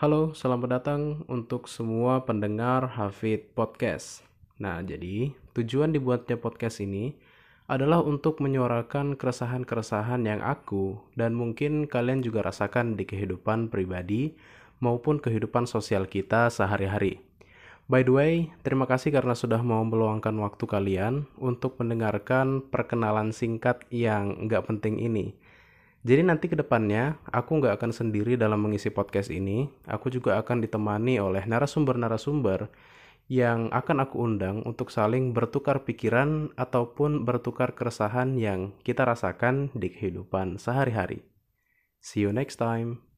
Halo, selamat datang untuk semua pendengar Hafid Podcast. Nah, jadi tujuan dibuatnya podcast ini adalah untuk menyuarakan keresahan-keresahan yang aku dan mungkin kalian juga rasakan di kehidupan pribadi maupun kehidupan sosial kita sehari-hari. By the way, terima kasih karena sudah mau meluangkan waktu kalian untuk mendengarkan perkenalan singkat yang nggak penting ini. Jadi nanti ke depannya, aku nggak akan sendiri dalam mengisi podcast ini. Aku juga akan ditemani oleh narasumber-narasumber yang akan aku undang untuk saling bertukar pikiran ataupun bertukar keresahan yang kita rasakan di kehidupan sehari-hari. See you next time.